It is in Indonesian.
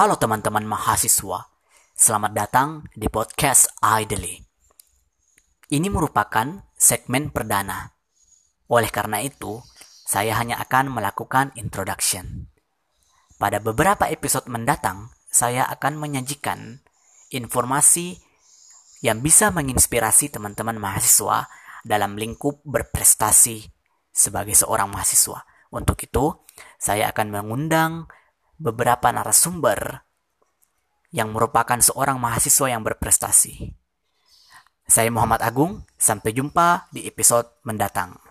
Halo teman-teman mahasiswa, selamat datang di podcast Idly. Ini merupakan segmen perdana. Oleh karena itu, saya hanya akan melakukan introduction. Pada beberapa episode mendatang, saya akan menyajikan informasi yang bisa menginspirasi teman-teman mahasiswa dalam lingkup berprestasi sebagai seorang mahasiswa. Untuk itu, saya akan mengundang beberapa narasumber yang merupakan seorang mahasiswa yang berprestasi. Saya Muhammad Agung, sampai jumpa di episode mendatang.